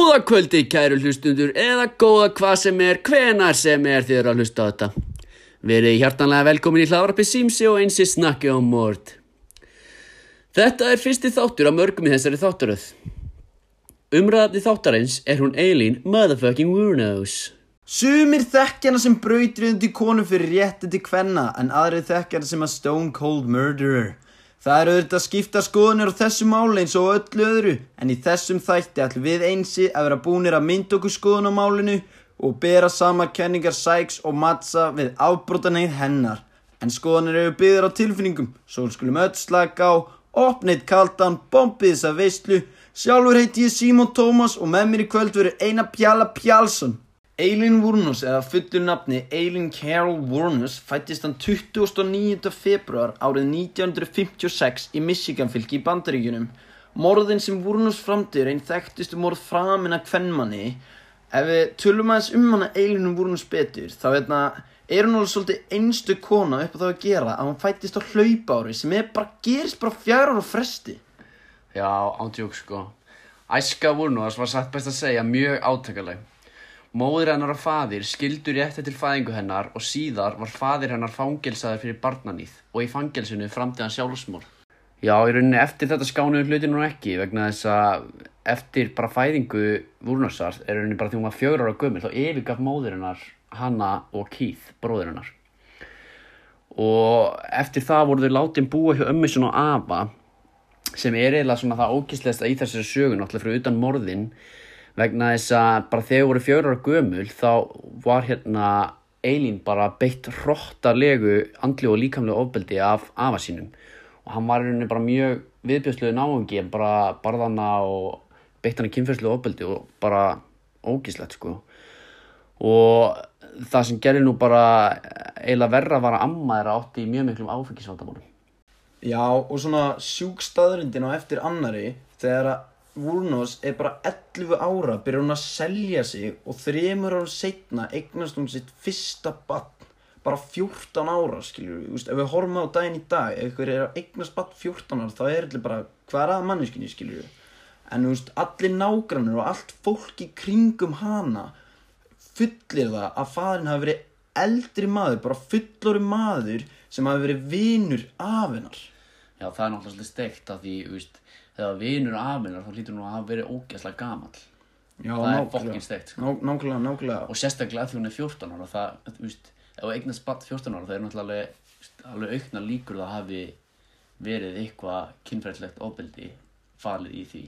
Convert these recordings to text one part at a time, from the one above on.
Góða kvöldi kæru hlustundur eða góða hvað sem er, hvenar sem er þið eru að hlusta á þetta. Verið hjartanlega velkomin í hlaðvarpi Simsi og einsi snakki á mord. Þetta er fyrsti þáttur á mörgum í þessari þáttaröð. Umræðandi þáttarins er hún Eileen Motherfucking Wurnos. Sumir þekkjana sem brautriðundi konu fyrir rétti til kvenna en aðrið þekkjana sem að Stone Cold Murderer. Það er auðvitað að skipta skoðunir á þessu máli eins og öllu öðru en í þessum þætti ætlum við einsi að vera búnir að mynda okkur skoðun á málinu og bera sama kenningar Sykes og Matza við afbrotaneið hennar. En skoðunir eru byggðar á tilfinningum, svo skulum öll slaka á, opneitt kaldan, bombið þessa veistlu, sjálfur heiti ég Simon Thomas og með mér í kvöld verður Einar Pjalla Pjálsson. Eileen Wuornos eða fullur nafni Eileen Carol Wuornos fættist hann 29. februar árið 1956 í Michigan fylki í Bandaríkjunum. Morðin sem Wuornos framtíður einn þekktustu morð framinn að kvennmanni. Ef við tölum aðeins um hana Eileen Wuornos betur þá veitna, er hún alveg svolítið einstu kona upp á það að gera að hún fættist á hlaupári sem bara gerist bara fjara ára fresti. Já, ándjók sko. Æska Wurnos var satt best að segja mjög átakaleg. Móðir hennar og faðir skildur rétti til fæðingu hennar og síðar var faðir hennar fangelsaður fyrir barnanýð og í fangelsinu framtíðan sjálfsmór. Já, í rauninni eftir þetta skánuðu hluti nú ekki vegna þess að eftir bara fæðingu Vúrnarsar er rauninni bara því hún var fjögur ára gömul þá yfirgaf móðir hennar Hanna og Keith, bróðir hennar. Og eftir það voru þau látið búa hjá ömmissun og afa sem er eiginlega svona það ókýrslegasta í þessari sögun alltaf fyrir utan morðin vegna þess að bara þegar voru ára gömul þá var hérna Eileen bara beitt hróttarlegu andli og líkamlega ofbeldi af afa sínum. Og hann var hérna bara mjög viðbjöðsluðu náðungi bara barðana og beitt hann í kynferðsluðu ofbeldi og bara ógíslegt sko. Og það sem gerir nú bara eiginlega verra var að amma þeirra átti í mjög miklum áfengisvandamálum. Já, og svona sjúk staðrindin á eftir annari þegar að Wurnos er bara 11 ára, byrjar hún að selja sig og þremur ára setna eignast hún sitt fyrsta bann, bara 14 ára, skiljur við, ef við horfum á daginn í dag, ef ykkur er að eignast bann 14 ára, þá er þetta bara, hvað er að manneskinni, skiljur við, en þú veist, allir nágrannir og allt fólk í kringum hana fullir það að faðurinn hafi verið eldri maður, bara fullori maður sem hafi verið vinur af hennar. Já, það er náttúrulega steikt að því, þú veist, þegar vinur afinnar þá hlýtur nú að hafa verið ógeðslega gamall. Já, það er fokkin steikt, sko. Ná, nákvæmlega, nákvæmlega. Og sérstaklega að því hún er 14 ára, það, þú veist, ef eignast barn 14 ára, það er náttúrulega alveg, alveg aukna líkur það hafi verið eitthvað kynferðslegt ofbeldi falið í því.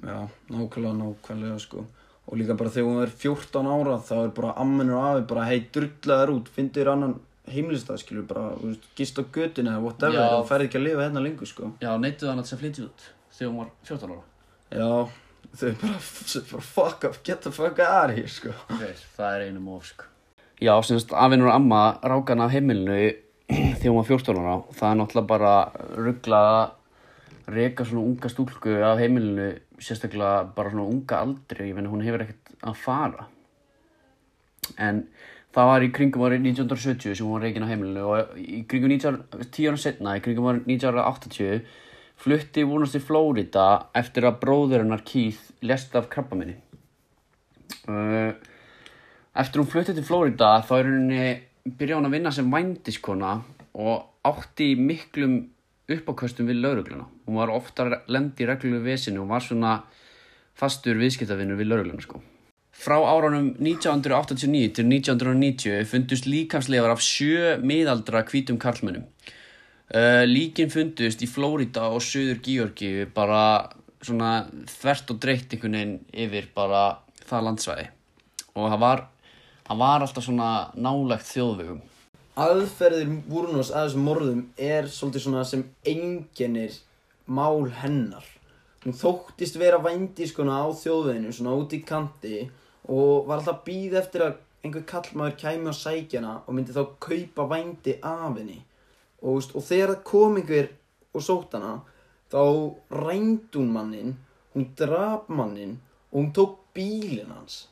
Já, nákvæmlega, nákvæmlega sko Og líka bara þegar hún er 14 ára þá er bara amminur afi bara hei drullaður heimilistað skilur bara, þú veist, gist á götinu eða whatever, Já. þá ferði ekki að lifa hérna lengur sko Já, neituðu hann að að flytja út þegar hún var 14 ára. Já, þau bara, bara fuck up, get the fuck out of here sko Okay, það er einu móf, sko. Já, semst, afinur og amma ráka hann af heimilinu þegar hún var 14 ára. Það er náttúrulega bara rugglað að reka svona unga stúlku af heimilinu, sérstaklega bara svona unga aldri, ég finna hún hefur ekkert að fara. En það var í kringum árið 1970 sem hún var reikin á heimilinu og í kringum 19, 10 ára setna, í kringum árið 1980, flutti vonast til Flórida eftir að bróður hennar Keith lest af krabbaminni. Uh, eftir hún flutti til Flórida þá er henni byrjaði hún að vinna sem vændiskona og átti miklum uppáköstum við laurugluna. Hún var ofta lendi í reglulegu vesinu og var svona fastur viðskiptavinnur við laurugluna sko. Frá árunum 1989 til 1990 fundust líkamsleifar af sjö miðaldra hvítum karlmönnum. Uh, líkin fundust í Flórida og Suður Georgi bara svona þvert og dreitt einhvern veginn yfir bara það landsvæði. Og það var, það var alltaf svona nálegt þjóðvegum. Aðferðir Wurnos að þessum morðum er svolítið svona sem einkennir mál hennar. Hún þóttist vera vændiskona á þjóðveginu, svona út í kanti og var alltaf að býða eftir að einhver kallmaður kæmi á sækjana og myndi þá kaupa vændi af henni. Og, og þegar það kom einhver og sótt hana þá rændi hún mannin hún drap mannin og hún tók bílinn hans.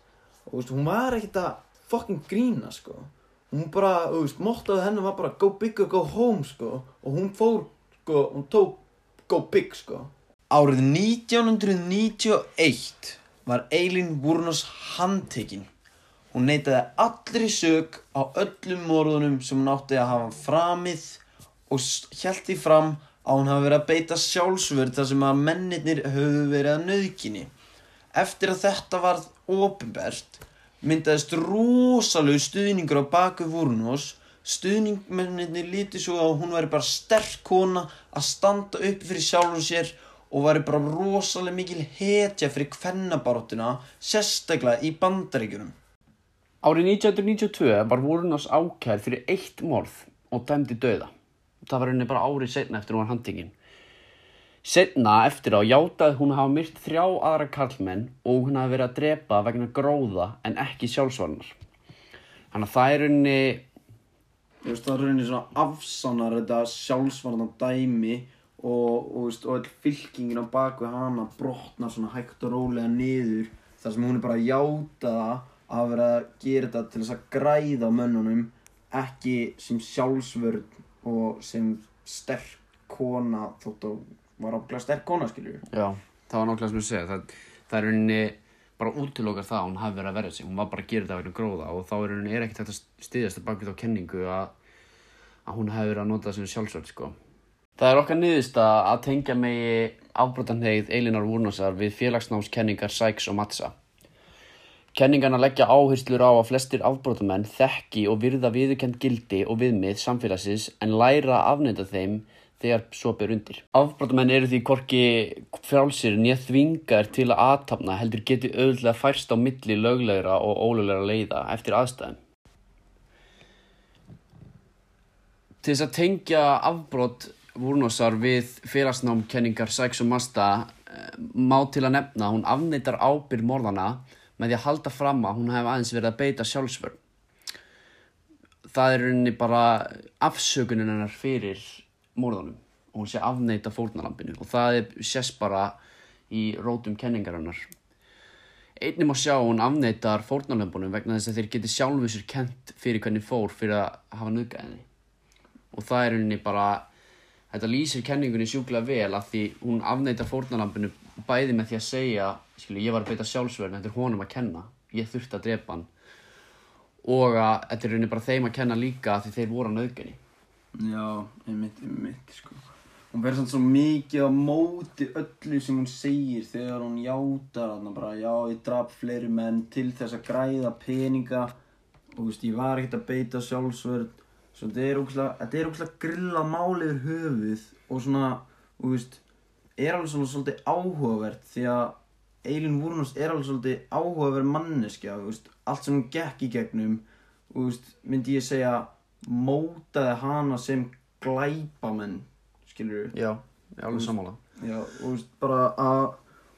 Og veist, hún var ekkert að fucking grína sko. Hún bara, þú veist, mottaði hennar var bara go big or go home sko. Og hún fór, sko, hún tók go big sko. Árið 1991 var Eileen Wurnos handtekinn. Hún neitaði allri sög á öllum morðunum sem hún átti að hafa framið og því fram að hún hafi verið að beita sjálfsvörð þar sem að mennirnir höfðu verið að nöðginni. Eftir að þetta varð ofinbert myndaðist rosalegu stuðningur á baku Vúrnós. Stuðningmennirnir líti svo að hún væri bara sterk kona að standa upp fyrir sjálfum sér og væri bara rosalega mikil hetja fyrir kvennabaróttuna, sérstaklega í bandaríkjunum. Árið 1992 var Vúrnás ákær fyrir eitt morð og dæmdi döða. Það var henni bara árið setna eftir hún var handtingin. Setna eftir á játaði hún hafa myrt þrjá aðra karlmenn og hún hafi verið að drepa vegna gróða en ekki sjálfsvarnar. Þannig að það er henni, það er rauninni svona afsannar þetta sjálfsvarna dæmi og, og, veist, og fylkingin á baku hana brotnar svona hægt og rólega niður þar sem hún er bara að játa það að vera að gera þetta til þess að græða á mönnunum ekki sem sjálfsvörn og sem sterk kona þótt að var ákveðlega sterk kona skilju já, það var nákvæmlega sem ég segja, það, það er henni bara útilokar það að hún hafi verið að verja sig, hún var bara að gera þetta vegna gróða og þá er henni er ekkert hægt að styðjast að baka þá kenningu að, að hún hafi verið að nota það sem sjálfsvörn sko. Það er okkar niðurst að tengja megi afbrotanhegð Eilinar Vúrnásar við félagsnámskenningar Sykes og Matza. Kenningarna leggja áherslur á að flestir afbrotamenn þekki og virða viðurkend gildi og viðmið samfélagsins en læra að afnenda þeim þegar svo ber undir. Afbrotamenn eru því korki frálsir nýja þvingar til að aðtapna heldur geti auðvitað færst á milli löglegra og ólöglegra leiða eftir aðstæðum. Til þess að tengja afbrot Vúrnosar við félagsnámkenningar Sykes og Masta eh, má til að nefna að hún afneitar ábyrð morðana með því að halda fram að hún hef aðeins verið að beita sjálfsvörn. Það er rauninni bara afsökunin hennar fyrir morðanum og hún sé afneita fórnarlampinu og það sérst bara í rótum kenningar hennar. Einnig má sjá hún afneitar fórnarlampunum vegna þess að þeir geti sjálfu sér kent fyrir hvernig fór fyrir að hafa nöðgæðinni. Og það er rauninni bara, þetta lýsir kenningunni sjúklega vel að því hún afneitar fórnarlampinu bæði með því að segja, skilju, ég var að beita sjálfsverðin, þetta er honum að kenna, ég þurfti að drepa hann og að þetta er rauninni bara þeim að kenna líka því þeir voru á nöðgæðinni. Já, einmitt, einmitt, sko. Hún verður svona svo mikið á móti öllu sem hún segir þegar hún játar þarna bara, já, ég draf fleiri menn til þess að græða peninga og, veist, ég var ekkert að beita sjálfsvörð. Svo þetta er ógslag, grilla málið höfuð og svona, þú veist, er alveg svolítið áhugavert því að Eilin Vúrnars er alveg svolítið áhugaverð manneskja, þú veist, allt sem hún gekk í gegnum, þú veist, myndi ég segja mótaði hana sem glæpamenn skilur Já, ég er alveg sammála. já, og þú veist bara að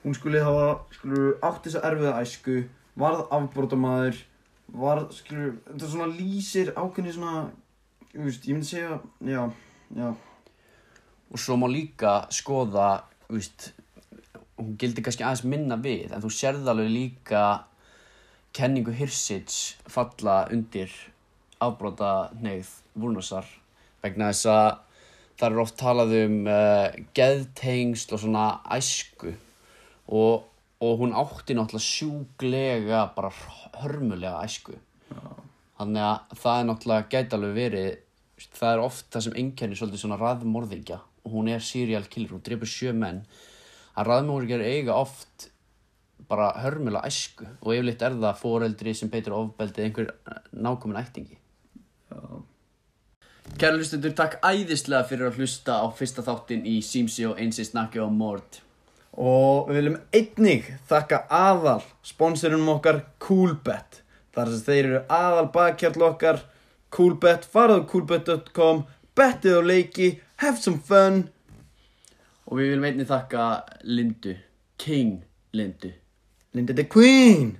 hún skuli hafa skilur átt þess að erfiða æsku varð afbrótamaður varð skilur þetta svona lýsir ákveðni svona þú veist, ég myndi segja já, já, Og svo má líka skoða, veist, hún gildi kannski aðeins minna við, en þú sérð alveg líka kenningu Hirsits falla undir afbróta neyð Vúrnarsar vegna þess að það er oft talað um uh, geðtengsl og svona æsku. Og, og hún átti náttúrulega sjúglega bara hörmulega æsku. Þannig að það er náttúrulega gæti alveg verið það er oft það sem einkennir svolítið svona raðmorðingja. Og hún er serial killer, hún drefur sjö menn. Að raðmorðingjar eiga oft bara hörmulega æsku og yfirleitt er það foreldri sem beitir ofbeldi eða einhver nákomin ættingi. Kæra hlustundur, takk æðislega fyrir að hlusta á fyrsta þáttin í Símsi og Einsi snakki á Mord og við viljum einnig þakka aðal sponsorum okkar Coolbet. Þar sem þeir eru aðal bakkjarl okkar Coolbet, faraðu coolbet.com bettið á leiki, have some fun. Og við viljum einnig þakka Lindu, King Lindu. Linda the Queen